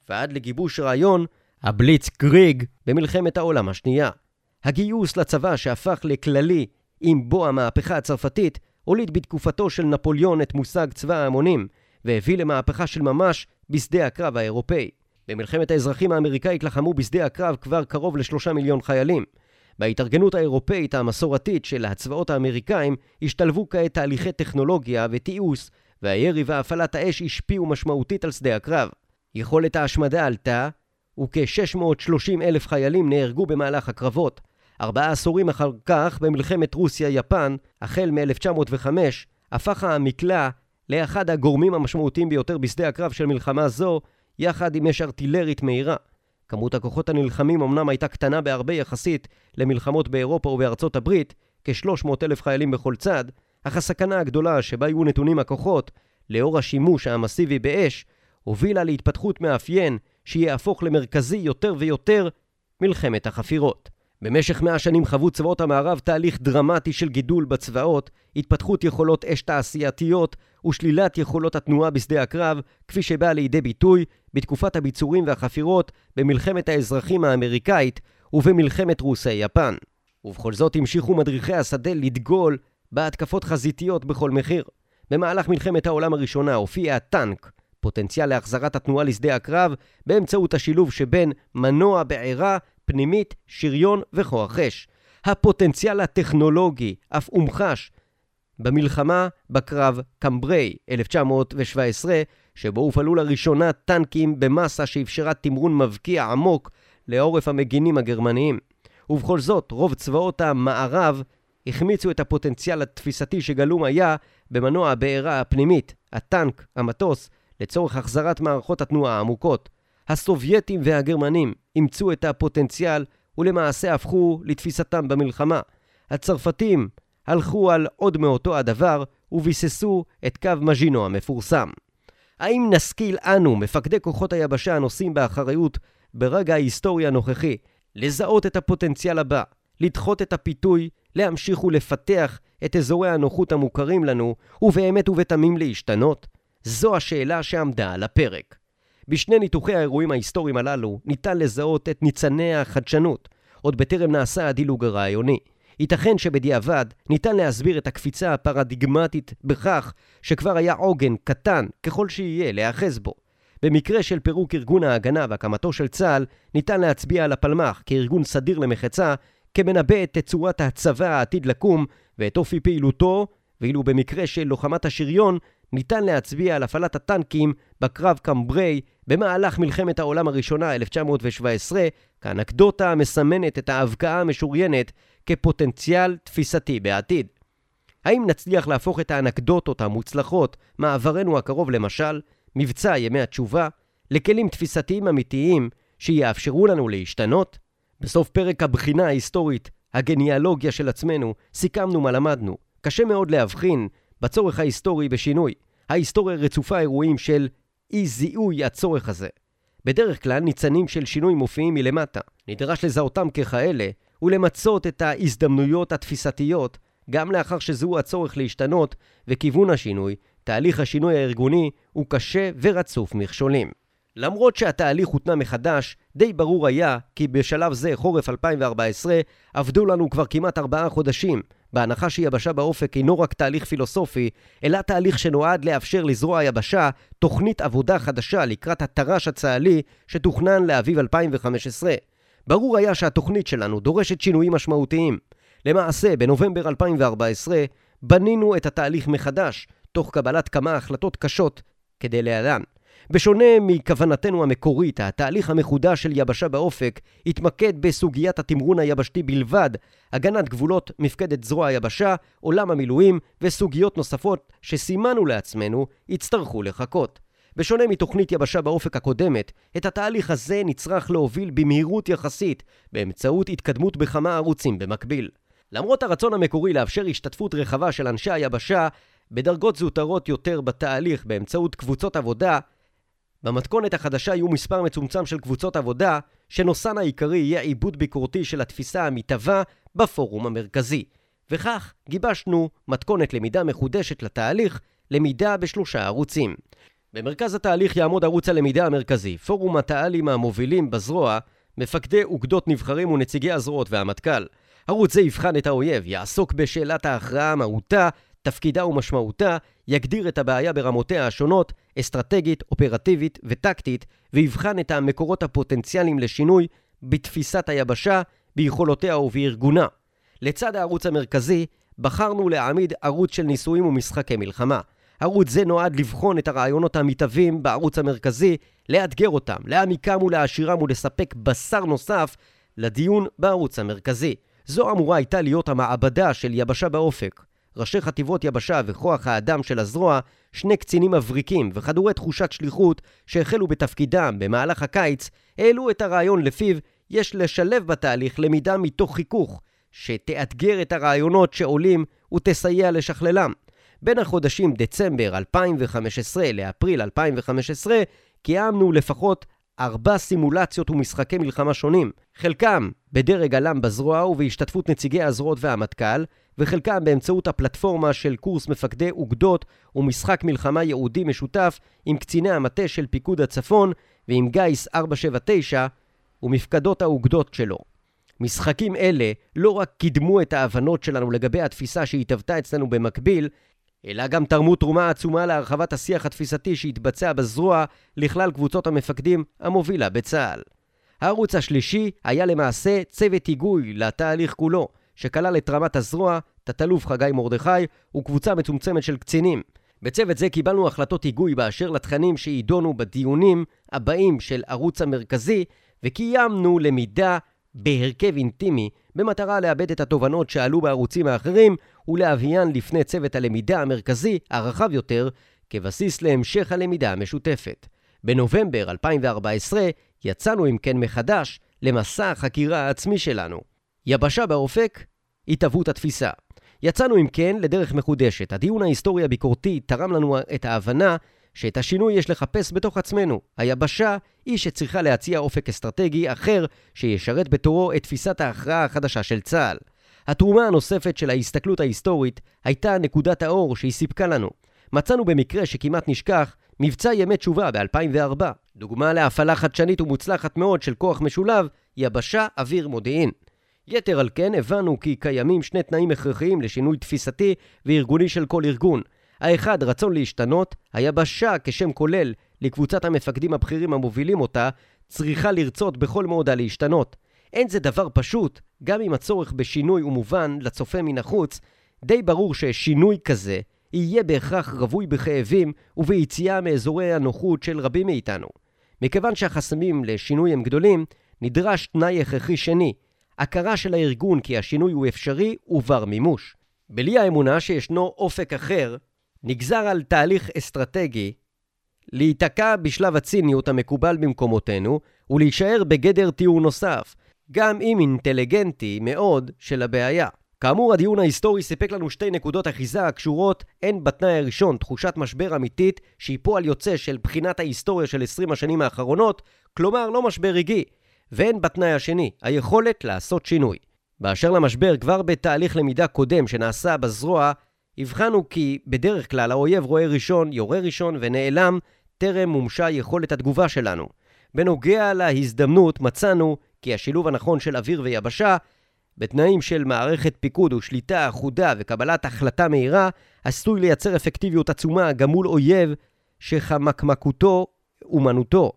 ועד לגיבוש רעיון הבליץ קריג במלחמת העולם השנייה. הגיוס לצבא שהפך לכללי עם בוא המהפכה הצרפתית, הוליד בתקופתו של נפוליאון את מושג צבא ההמונים, והביא למהפכה של ממש בשדה הקרב האירופאי. במלחמת האזרחים האמריקאית לחמו בשדה הקרב כבר קרוב לשלושה מיליון חיילים. בהתארגנות האירופאית המסורתית של הצבאות האמריקאים השתלבו כעת תהליכי טכנולוגיה ותיעוש, והירי והפעלת האש השפיעו משמעותית על שדה הקרב. יכולת ההשמדה עלתה, וכ-630 אלף חיילים נהרגו במהלך הקרבות. ארבעה עשורים אחר כך, במלחמת רוסיה-יפן, החל מ-1905, הפך המקלע לאחד הגורמים המשמעותיים ביותר בשדה הקרב של מלחמה זו, יחד עם אש ארטילרית מהירה. כמות הכוחות הנלחמים אמנם הייתה קטנה בהרבה יחסית למלחמות באירופה ובארצות הברית, כ-300 אלף חיילים בכל צד, אך הסכנה הגדולה שבה היו נתונים הכוחות, לאור השימוש המסיבי באש, הובילה להתפתחות מאפיין שיהפוך למרכזי יותר ויותר מלחמת החפירות. במשך מאה שנים חוו צבאות המערב תהליך דרמטי של גידול בצבאות, התפתחות יכולות אש תעשייתיות ושלילת יכולות התנועה בשדה הקרב, כפי שבאה לידי ביטוי בתקופת הביצורים והחפירות במלחמת האזרחים האמריקאית ובמלחמת רוסי-יפן. ובכל זאת המשיכו מדריכי השדה לדגול בהתקפות חזיתיות בכל מחיר. במהלך מלחמת העולם הראשונה הופיע הטנק, פוטנציאל להחזרת התנועה לשדה הקרב באמצעות השילוב שבין מנוע בעירה פנימית, שריון וכוח אש. הפוטנציאל הטכנולוגי אף הומחש במלחמה בקרב קמברי 1917, שבו הופעלו לראשונה טנקים במסה שאפשרה תמרון מבקיע עמוק לעורף המגינים הגרמניים. ובכל זאת, רוב צבאות המערב החמיצו את הפוטנציאל התפיסתי שגלום היה במנוע הבעירה הפנימית, הטנק, המטוס, לצורך החזרת מערכות התנועה העמוקות. הסובייטים והגרמנים אימצו את הפוטנציאל ולמעשה הפכו לתפיסתם במלחמה. הצרפתים הלכו על עוד מאותו הדבר וביססו את קו מז'ינו המפורסם. האם נשכיל אנו, מפקדי כוחות היבשה הנושאים באחריות ברגע ההיסטורי הנוכחי, לזהות את הפוטנציאל הבא, לדחות את הפיתוי, להמשיך ולפתח את אזורי הנוחות המוכרים לנו, ובאמת ובתמים להשתנות? זו השאלה שעמדה על הפרק. בשני ניתוחי האירועים ההיסטוריים הללו ניתן לזהות את ניצני החדשנות, עוד בטרם נעשה הדילוג הרעיוני. ייתכן שבדיעבד ניתן להסביר את הקפיצה הפרדיגמטית בכך שכבר היה עוגן קטן ככל שיהיה להיאחז בו. במקרה של פירוק ארגון ההגנה והקמתו של צה"ל, ניתן להצביע על הפלמ"ח כארגון סדיר למחצה, כמנבא את תצורת הצבא העתיד לקום ואת אופי פעילותו, ואילו במקרה של לוחמת השריון, ניתן להצביע על הפעלת הטנקים בקרב קמברי במהלך מלחמת העולם הראשונה 1917 כאנקדוטה המסמנת את ההבקעה המשוריינת כפוטנציאל תפיסתי בעתיד. האם נצליח להפוך את האנקדוטות המוצלחות מעברנו הקרוב למשל, מבצע ימי התשובה, לכלים תפיסתיים אמיתיים שיאפשרו לנו להשתנות? בסוף פרק הבחינה ההיסטורית, הגניאלוגיה של עצמנו, סיכמנו מה למדנו. קשה מאוד להבחין בצורך ההיסטורי בשינוי. ההיסטוריה רצופה אירועים של אי זיהוי הצורך הזה. בדרך כלל ניצנים של שינוי מופיעים מלמטה. נדרש לזהותם ככאלה ולמצות את ההזדמנויות התפיסתיות גם לאחר שזהו הצורך להשתנות וכיוון השינוי, תהליך השינוי הארגוני הוא קשה ורצוף מכשולים. למרות שהתהליך הותנה מחדש, די ברור היה כי בשלב זה, חורף 2014, עבדו לנו כבר כמעט ארבעה חודשים, בהנחה שיבשה באופק אינו רק תהליך פילוסופי, אלא תהליך שנועד לאפשר לזרוע היבשה תוכנית עבודה חדשה לקראת התר"ש הצה"לי שתוכנן לאביב 2015. ברור היה שהתוכנית שלנו דורשת שינויים משמעותיים. למעשה, בנובמבר 2014 בנינו את התהליך מחדש, תוך קבלת כמה החלטות קשות כדי להלן. בשונה מכוונתנו המקורית, התהליך המחודש של יבשה באופק התמקד בסוגיית התמרון היבשתי בלבד, הגנת גבולות מפקדת זרוע היבשה, עולם המילואים וסוגיות נוספות שסימנו לעצמנו יצטרכו לחכות. בשונה מתוכנית יבשה באופק הקודמת, את התהליך הזה נצרך להוביל במהירות יחסית, באמצעות התקדמות בכמה ערוצים במקביל. למרות הרצון המקורי לאפשר השתתפות רחבה של אנשי היבשה בדרגות זוטרות יותר בתהליך באמצעות קבוצות עבודה, במתכונת החדשה יהיו מספר מצומצם של קבוצות עבודה, שנושאן העיקרי יהיה עיבוד ביקורתי של התפיסה המתהווה בפורום המרכזי. וכך גיבשנו מתכונת למידה מחודשת לתהליך, למידה בשלושה ערוצים. במרכז התהליך יעמוד ערוץ הלמידה המרכזי, פורום התא"לים המובילים בזרוע, מפקדי אוגדות נבחרים ונציגי הזרועות והמטכ"ל. ערוץ זה יבחן את האויב, יעסוק בשאלת ההכרעה, מהותה, תפקידה ומשמעותה, יגדיר את הבעיה ברמותיה השונות, אסטרטגית, אופרטיבית וטקטית, ויבחן את המקורות הפוטנציאליים לשינוי בתפיסת היבשה, ביכולותיה ובארגונה. לצד הערוץ המרכזי, בחרנו להעמיד ערוץ של ניסויים ומשחקי מלחמה. ערוץ זה נועד לבחון את הרעיונות המתהווים בערוץ המרכזי, לאתגר אותם, להעמיקם ולהעשירם ולספק בשר נוסף לדיון בערוץ המרכזי. זו אמורה הייתה להיות המעבדה של יבשה באופק. ראשי חטיבות יבשה וכוח האדם של הזרוע, שני קצינים מבריקים וחדורי תחושת שליחות שהחלו בתפקידם במהלך הקיץ, העלו את הרעיון לפיו יש לשלב בתהליך למידה מתוך חיכוך, שתאתגר את הרעיונות שעולים ותסייע לשכללם. בין החודשים דצמבר 2015 לאפריל 2015 קיימנו לפחות ארבע סימולציות ומשחקי מלחמה שונים, חלקם בדרג הלם בזרוע ובהשתתפות נציגי הזרועות והמטכ"ל, וחלקם באמצעות הפלטפורמה של קורס מפקדי אוגדות ומשחק מלחמה ייעודי משותף עם קציני המטה של פיקוד הצפון ועם גיס 479 ומפקדות האוגדות שלו. משחקים אלה לא רק קידמו את ההבנות שלנו לגבי התפיסה שהתהוותה אצלנו במקביל, אלא גם תרמו תרומה עצומה להרחבת השיח התפיסתי שהתבצע בזרוע לכלל קבוצות המפקדים המובילה בצה"ל. הערוץ השלישי היה למעשה צוות היגוי לתהליך כולו, שכלל את רמת הזרוע, תת-אלוף חגי מרדכי וקבוצה מצומצמת של קצינים. בצוות זה קיבלנו החלטות היגוי באשר לתכנים שיידונו בדיונים הבאים של ערוץ המרכזי, וקיימנו למידה בהרכב אינטימי, במטרה לאבד את התובנות שעלו בערוצים האחרים ולהביאן לפני צוות הלמידה המרכזי, הרחב יותר, כבסיס להמשך הלמידה המשותפת. בנובמבר 2014 יצאנו אם כן מחדש למסע החקירה העצמי שלנו. יבשה באופק, התהוות התפיסה. יצאנו אם כן לדרך מחודשת. הדיון ההיסטורי הביקורתי תרם לנו את ההבנה שאת השינוי יש לחפש בתוך עצמנו. היבשה היא שצריכה להציע אופק אסטרטגי אחר שישרת בתורו את תפיסת ההכרעה החדשה של צה"ל. התרומה הנוספת של ההסתכלות ההיסטורית הייתה נקודת האור שהיא סיפקה לנו. מצאנו במקרה שכמעט נשכח מבצע ימי תשובה ב-2004. דוגמה להפעלה חדשנית ומוצלחת מאוד של כוח משולב, יבשה, אוויר, מודיעין. יתר על כן, הבנו כי קיימים שני תנאים הכרחיים לשינוי תפיסתי וארגוני של כל ארגון. האחד, רצון להשתנות, היבשה כשם כולל לקבוצת המפקדים הבכירים המובילים אותה, צריכה לרצות בכל מאודה להשתנות. אין זה דבר פשוט, גם אם הצורך בשינוי הוא מובן לצופה מן החוץ, די ברור ששינוי כזה יהיה בהכרח רווי בכאבים וביציאה מאזורי הנוחות של רבים מאיתנו. מכיוון שהחסמים לשינוי הם גדולים, נדרש תנאי הכרחי שני, הכרה של הארגון כי השינוי הוא אפשרי ובר מימוש. בלי האמונה שישנו אופק אחר, נגזר על תהליך אסטרטגי להיתקע בשלב הציניות המקובל במקומותינו ולהישאר בגדר תיאור נוסף, גם אם אינטליגנטי מאוד, של הבעיה. כאמור, הדיון ההיסטורי סיפק לנו שתי נקודות אחיזה הקשורות הן בתנאי הראשון, תחושת משבר אמיתית, שהיא פועל יוצא של בחינת ההיסטוריה של 20 השנים האחרונות, כלומר לא משבר רגעי, והן בתנאי השני, היכולת לעשות שינוי. באשר למשבר, כבר בתהליך למידה קודם שנעשה בזרוע, הבחנו כי בדרך כלל האויב רואה ראשון, יורה ראשון ונעלם, טרם מומשה יכולת התגובה שלנו. בנוגע להזדמנות מצאנו כי השילוב הנכון של אוויר ויבשה, בתנאים של מערכת פיקוד ושליטה אחודה וקבלת החלטה מהירה, עשוי לייצר אפקטיביות עצומה גם מול אויב שחמקמקותו אומנותו.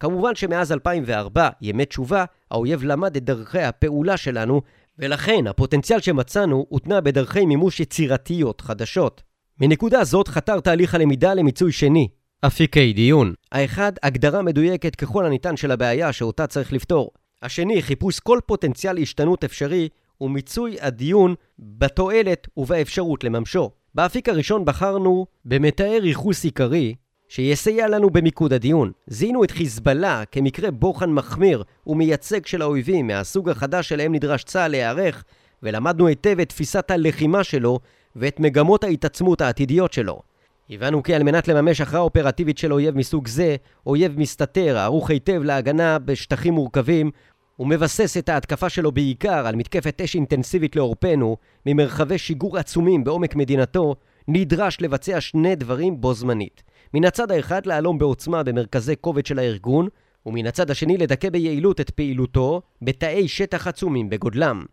כמובן שמאז 2004, ימי תשובה, האויב למד את דרכי הפעולה שלנו, ולכן הפוטנציאל שמצאנו הותנה בדרכי מימוש יצירתיות חדשות. מנקודה זאת חתר תהליך הלמידה למיצוי שני, אפיקי דיון. האחד, הגדרה מדויקת ככל הניתן של הבעיה שאותה צריך לפתור. השני, חיפוש כל פוטנציאל השתנות אפשרי ומיצוי הדיון בתועלת ובאפשרות לממשו. באפיק הראשון בחרנו במתאר ייחוס עיקרי שיסייע לנו במיקוד הדיון. זיהינו את חיזבאללה כמקרה בוחן מחמיר ומייצג של האויבים מהסוג החדש שלהם נדרש צה"ל להיערך ולמדנו היטב את תפיסת הלחימה שלו ואת מגמות ההתעצמות העתידיות שלו. הבנו כי על מנת לממש הכרעה אופרטיבית של אויב מסוג זה, אויב מסתתר, ערוך היטב להגנה בשטחים מורכבים, ומבסס את ההתקפה שלו בעיקר על מתקפת אש אינטנסיבית לעורפנו, ממרחבי שיגור עצומים בעומק מדינתו, נדרש לבצע שני דברים בו זמנית. מן הצד האחד להלום בעוצמה במרכזי כובד של הארגון, ומן הצד השני לדכא ביעילות את פעילותו בתאי שטח עצומים בגודלם.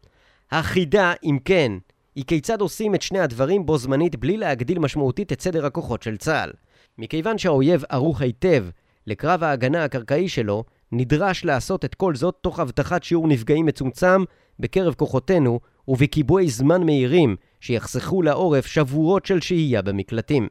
החידה, אם כן, היא כיצד עושים את שני הדברים בו זמנית בלי להגדיל משמעותית את סדר הכוחות של צה"ל. מכיוון שהאויב ערוך היטב לקרב ההגנה הקרקעי שלו, נדרש לעשות את כל זאת תוך הבטחת שיעור נפגעים מצומצם בקרב כוחותינו ובקיבועי זמן מהירים שיחסכו לעורף שבועות של שהייה במקלטים.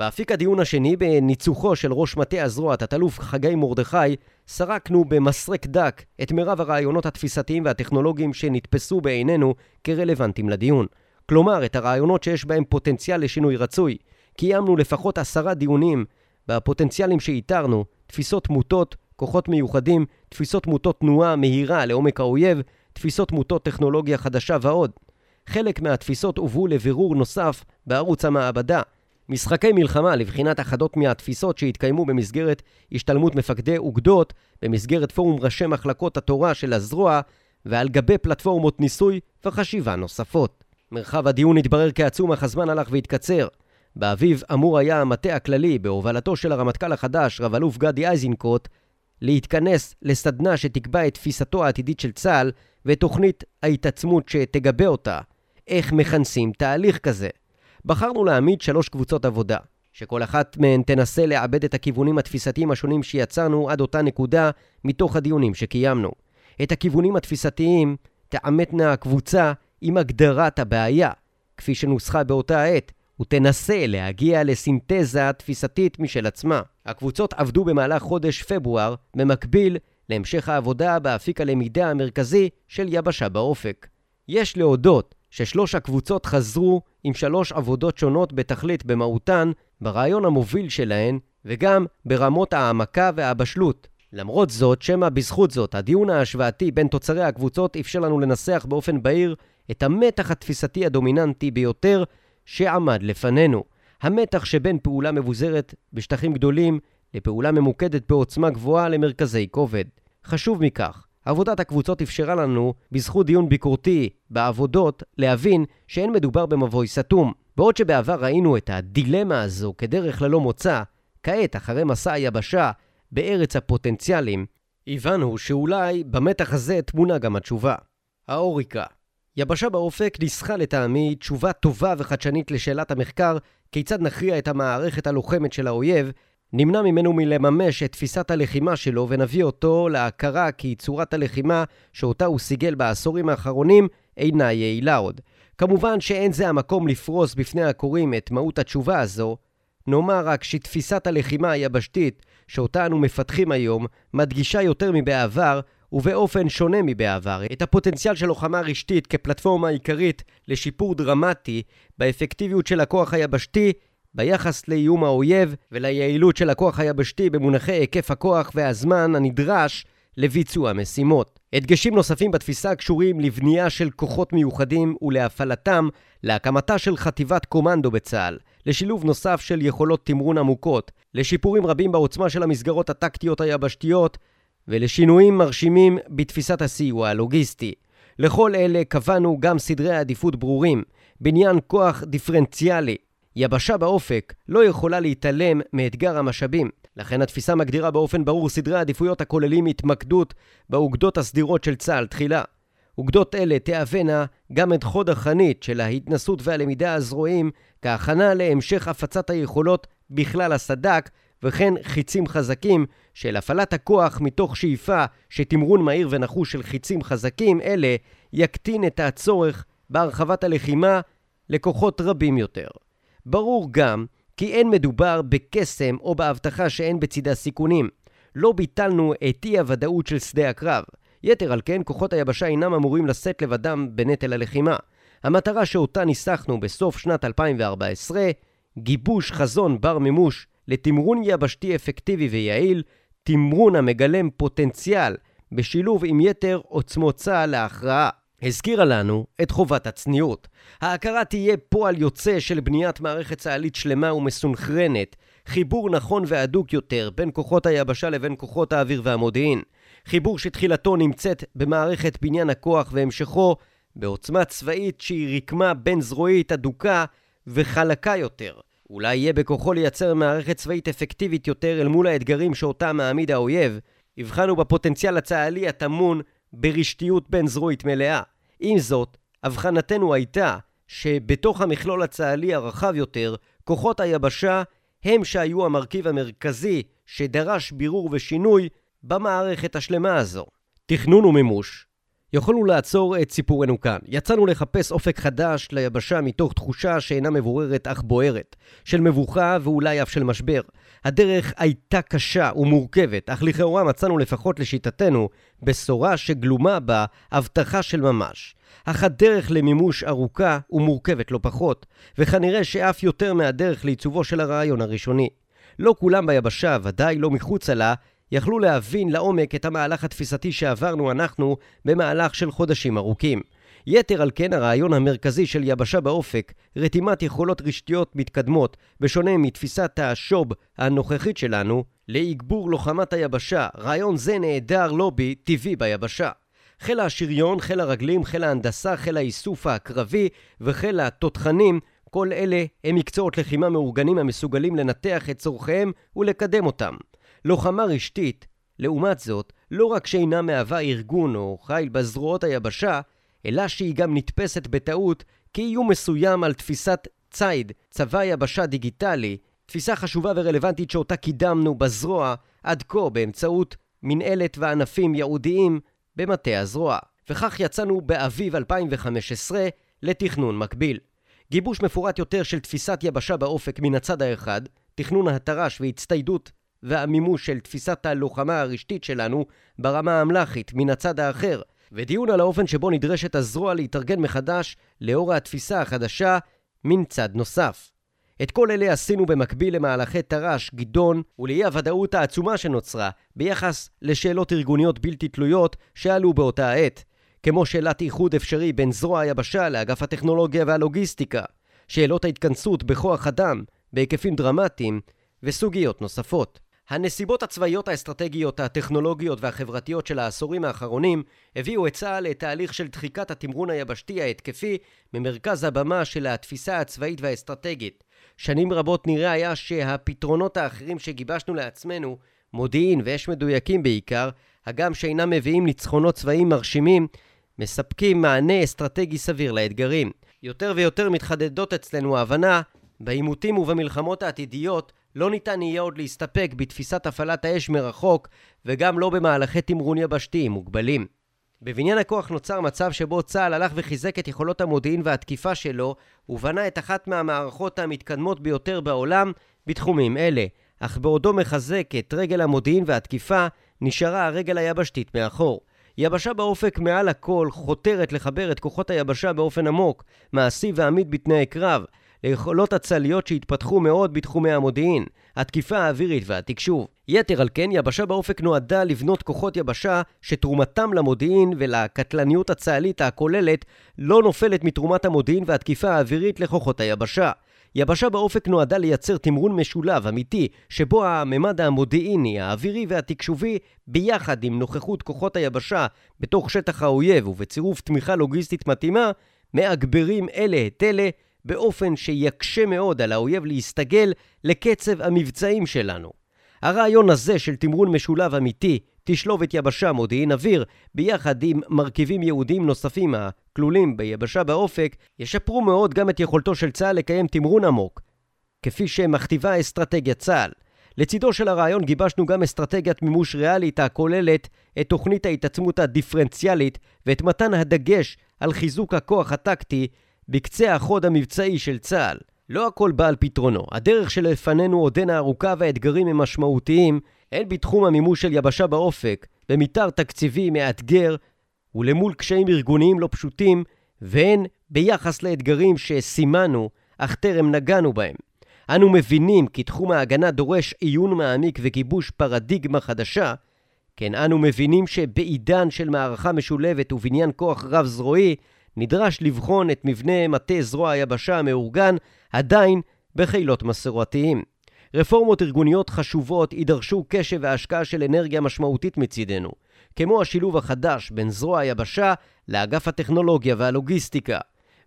באפיק הדיון השני, בניצוחו של ראש מטה הזרוע, תת-אלוף חגי מרדכי, סרקנו במסרק דק את מירב הרעיונות התפיסתיים והטכנולוגיים שנתפסו בעינינו כרלוונטיים לדיון. כלומר, את הרעיונות שיש בהם פוטנציאל לשינוי רצוי. קיימנו לפחות עשרה דיונים בפוטנציאלים שאיתרנו, תפיסות מוטות, כוחות מיוחדים, תפיסות מוטות תנועה מהירה לעומק האויב, תפיסות מוטות טכנולוגיה חדשה ועוד. חלק מהתפיסות הובאו לבירור נוסף בערוץ המעבדה, משחקי מלחמה לבחינת אחדות מהתפיסות שהתקיימו במסגרת השתלמות מפקדי אוגדות, במסגרת פורום ראשי מחלקות התורה של הזרוע, ועל גבי פלטפורמות ניסוי וחשיבה נוספות. מרחב הדיון התברר כעצום אך הזמן הלך והתקצר. באביב אמור היה המטה הכללי, בהובלתו של הרמטכ"ל החדש, רב-אלוף גדי איזנקוט, להתכנס לסדנה שתקבע את תפיסתו העתידית של צה"ל ואת תוכנית ההתעצמות שתגבה אותה. איך מכנסים תהליך כזה? בחרנו להעמיד שלוש קבוצות עבודה, שכל אחת מהן תנסה לעבד את הכיוונים התפיסתיים השונים שיצרנו עד אותה נקודה מתוך הדיונים שקיימנו. את הכיוונים התפיסתיים תעמתנה הקבוצה עם הגדרת הבעיה, כפי שנוסחה באותה עת, ותנסה להגיע לסינתזה תפיסתית משל עצמה. הקבוצות עבדו במהלך חודש פברואר, במקביל להמשך העבודה באפיק הלמידה המרכזי של יבשה באופק. יש להודות ששלוש הקבוצות חזרו עם שלוש עבודות שונות בתכלית במהותן, ברעיון המוביל שלהן, וגם ברמות העמקה והבשלות. למרות זאת, שמא בזכות זאת, הדיון ההשוואתי בין תוצרי הקבוצות אפשר לנו לנסח באופן בהיר את המתח התפיסתי הדומיננטי ביותר שעמד לפנינו. המתח שבין פעולה מבוזרת בשטחים גדולים לפעולה ממוקדת בעוצמה גבוהה למרכזי כובד. חשוב מכך, עבודת הקבוצות אפשרה לנו, בזכות דיון ביקורתי בעבודות, להבין שאין מדובר במבוי סתום. בעוד שבעבר ראינו את הדילמה הזו כדרך ללא מוצא, כעת, אחרי מסע היבשה בארץ הפוטנציאלים, הבנו שאולי במתח הזה טמונה גם התשובה. האוריקה. יבשה באופק ניסחה לטעמי תשובה טובה וחדשנית לשאלת המחקר כיצד נכריע את המערכת הלוחמת של האויב נמנע ממנו מלממש את תפיסת הלחימה שלו ונביא אותו להכרה כי צורת הלחימה שאותה הוא סיגל בעשורים האחרונים אינה יעילה עוד. כמובן שאין זה המקום לפרוס בפני הקוראים את מהות התשובה הזו, נאמר רק שתפיסת הלחימה היבשתית שאותה אנו מפתחים היום מדגישה יותר מבעבר ובאופן שונה מבעבר את הפוטנציאל של לוחמה רשתית כפלטפורמה עיקרית לשיפור דרמטי באפקטיביות של הכוח היבשתי ביחס לאיום האויב וליעילות של הכוח היבשתי במונחי היקף הכוח והזמן הנדרש לביצוע משימות. הדגשים נוספים בתפיסה קשורים לבנייה של כוחות מיוחדים ולהפעלתם, להקמתה של חטיבת קומנדו בצה"ל, לשילוב נוסף של יכולות תמרון עמוקות, לשיפורים רבים בעוצמה של המסגרות הטקטיות היבשתיות ולשינויים מרשימים בתפיסת הסיוע הלוגיסטי. לכל אלה קבענו גם סדרי עדיפות ברורים, בניין כוח דיפרנציאלי, יבשה באופק לא יכולה להתעלם מאתגר המשאבים. לכן התפיסה מגדירה באופן ברור סדרי עדיפויות הכוללים התמקדות באוגדות הסדירות של צה"ל תחילה. אוגדות אלה תהוונה גם את חוד החנית של ההתנסות והלמידה הזרועים כהכנה להמשך הפצת היכולות בכלל הסד"כ וכן חיצים חזקים של הפעלת הכוח מתוך שאיפה שתמרון מהיר ונחוש של חיצים חזקים אלה יקטין את הצורך בהרחבת הלחימה לכוחות רבים יותר. ברור גם כי אין מדובר בקסם או בהבטחה שאין בצידה סיכונים. לא ביטלנו את אי הוודאות של שדה הקרב. יתר על כן, כוחות היבשה אינם אמורים לשאת לבדם בנטל הלחימה. המטרה שאותה ניסחנו בסוף שנת 2014, גיבוש חזון בר מימוש לתמרון יבשתי אפקטיבי ויעיל, תמרון המגלם פוטנציאל בשילוב עם יתר עוצמות צה"ל להכרעה. הזכירה לנו את חובת הצניעות. ההכרה תהיה פועל יוצא של בניית מערכת צה"לית שלמה ומסונכרנת, חיבור נכון והדוק יותר בין כוחות היבשה לבין כוחות האוויר והמודיעין. חיבור שתחילתו נמצאת במערכת בניין הכוח והמשכו בעוצמה צבאית שהיא רקמה בין-זרועית הדוקה וחלקה יותר. אולי יהיה בכוחו לייצר מערכת צבאית אפקטיבית יותר אל מול האתגרים שאותה מעמיד האויב. הבחנו בפוטנציאל הצה"לי הטמון ברשתיות בין-זרועית מלאה. עם זאת, הבחנתנו הייתה שבתוך המכלול הצה"לי הרחב יותר, כוחות היבשה הם שהיו המרכיב המרכזי שדרש בירור ושינוי במערכת השלמה הזו. תכנון ומימוש יכולנו לעצור את סיפורנו כאן. יצאנו לחפש אופק חדש ליבשה מתוך תחושה שאינה מבוררת אך בוערת, של מבוכה ואולי אף של משבר. הדרך הייתה קשה ומורכבת, אך לכאורה מצאנו לפחות לשיטתנו בשורה שגלומה בה הבטחה של ממש. אך הדרך למימוש ארוכה ומורכבת לא פחות, וכנראה שאף יותר מהדרך לעיצובו של הרעיון הראשוני. לא כולם ביבשה, ודאי לא מחוצה לה, יכלו להבין לעומק את המהלך התפיסתי שעברנו אנחנו במהלך של חודשים ארוכים. יתר על כן הרעיון המרכזי של יבשה באופק, רתימת יכולות רשתיות מתקדמות, בשונה מתפיסת השוב הנוכחית שלנו, לאגבור לוחמת היבשה, רעיון זה נעדר לובי טבעי ביבשה. חיל השריון, חיל הרגלים, חיל ההנדסה, חיל האיסוף הקרבי וחיל התותחנים, כל אלה הם מקצועות לחימה מאורגנים המסוגלים לנתח את צורכיהם ולקדם אותם. לוחמה רשתית, לעומת זאת, לא רק שאינה מהווה ארגון או חיל בזרועות היבשה, אלא שהיא גם נתפסת בטעות כאיום מסוים על תפיסת ציד, צבא יבשה דיגיטלי, תפיסה חשובה ורלוונטית שאותה קידמנו בזרוע עד כה באמצעות מנהלת וענפים ייעודיים במטה הזרוע. וכך יצאנו באביב 2015 לתכנון מקביל. גיבוש מפורט יותר של תפיסת יבשה באופק מן הצד האחד, תכנון התר"ש והצטיידות והמימוש של תפיסת הלוחמה הרשתית שלנו ברמה האמל"חית מן הצד האחר, ודיון על האופן שבו נדרשת הזרוע להתארגן מחדש לאור התפיסה החדשה מן צד נוסף. את כל אלה עשינו במקביל למהלכי תר"ש, גדעון ולאי הוודאות העצומה שנוצרה ביחס לשאלות ארגוניות בלתי תלויות שעלו באותה העת, כמו שאלת איחוד אפשרי בין זרוע היבשה לאגף הטכנולוגיה והלוגיסטיקה, שאלות ההתכנסות בכוח אדם בהיקפים דרמטיים וסוגיות נוספות. הנסיבות הצבאיות האסטרטגיות, הטכנולוגיות והחברתיות של העשורים האחרונים הביאו את צה"ל לתהליך של דחיקת התמרון היבשתי ההתקפי ממרכז הבמה של התפיסה הצבאית והאסטרטגית. שנים רבות נראה היה שהפתרונות האחרים שגיבשנו לעצמנו, מודיעין ואש מדויקים בעיקר, הגם שאינם מביאים ניצחונות צבאיים מרשימים, מספקים מענה אסטרטגי סביר לאתגרים. יותר ויותר מתחדדות אצלנו ההבנה בעימותים ובמלחמות העתידיות לא ניתן יהיה עוד להסתפק בתפיסת הפעלת האש מרחוק וגם לא במהלכי תמרון יבשתיים מוגבלים. בבניין הכוח נוצר מצב שבו צה"ל הלך וחיזק את יכולות המודיעין והתקיפה שלו ובנה את אחת מהמערכות המתקדמות ביותר בעולם בתחומים אלה, אך בעודו מחזק את רגל המודיעין והתקיפה, נשארה הרגל היבשתית מאחור. יבשה באופק מעל הכל חותרת לחבר את כוחות היבשה באופן עמוק, מעשי ועמיד בתנאי קרב, ליכולות הצליות שהתפתחו מאוד בתחומי המודיעין, התקיפה האווירית והתקשוב. יתר על כן, יבשה באופק נועדה לבנות כוחות יבשה שתרומתם למודיעין ולקטלניות הצה"לית הכוללת לא נופלת מתרומת המודיעין והתקיפה האווירית לכוחות היבשה. יבשה באופק נועדה לייצר תמרון משולב, אמיתי, שבו הממד המודיעיני, האווירי והתקשובי, ביחד עם נוכחות כוחות היבשה בתוך שטח האויב ובצירוף תמיכה לוגיסטית מתאימה, מאגברים אלה את אלה באופן שיקשה מאוד על האויב להסתגל לקצב המבצעים שלנו. הרעיון הזה של תמרון משולב אמיתי, תשלובת יבשה מודיעין אוויר, ביחד עם מרכיבים יהודיים נוספים הכלולים ביבשה באופק, ישפרו מאוד גם את יכולתו של צה"ל לקיים תמרון עמוק, כפי שמכתיבה אסטרטגיית צה"ל. לצידו של הרעיון גיבשנו גם אסטרטגיית מימוש ריאלית הכוללת את תוכנית ההתעצמות הדיפרנציאלית ואת מתן הדגש על חיזוק הכוח הטקטי בקצה החוד המבצעי של צה"ל. לא הכל בא על פתרונו. הדרך שלפנינו עודנה ארוכה והאתגרים הם משמעותיים, הן בתחום המימוש של יבשה באופק, במתאר תקציבי מאתגר ולמול קשיים ארגוניים לא פשוטים, והן ביחס לאתגרים שסימנו, אך טרם נגענו בהם. אנו מבינים כי תחום ההגנה דורש עיון מעמיק וגיבוש פרדיגמה חדשה, כן אנו מבינים שבעידן של מערכה משולבת ובניין כוח רב-זרועי, נדרש לבחון את מבנה מטה זרוע היבשה המאורגן עדיין בחילות מסורתיים. רפורמות ארגוניות חשובות יידרשו קשב והשקעה של אנרגיה משמעותית מצידנו, כמו השילוב החדש בין זרוע היבשה לאגף הטכנולוגיה והלוגיסטיקה.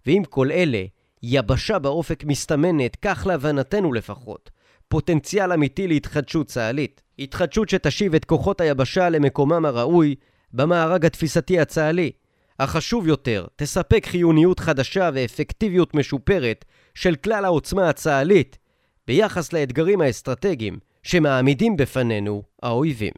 ועם כל אלה, יבשה באופק מסתמנת, כך להבנתנו לפחות, פוטנציאל אמיתי להתחדשות צה"לית. התחדשות שתשיב את כוחות היבשה למקומם הראוי במארג התפיסתי הצה"לי. החשוב יותר, תספק חיוניות חדשה ואפקטיביות משופרת של כלל העוצמה הצה"לית ביחס לאתגרים האסטרטגיים שמעמידים בפנינו האויבים.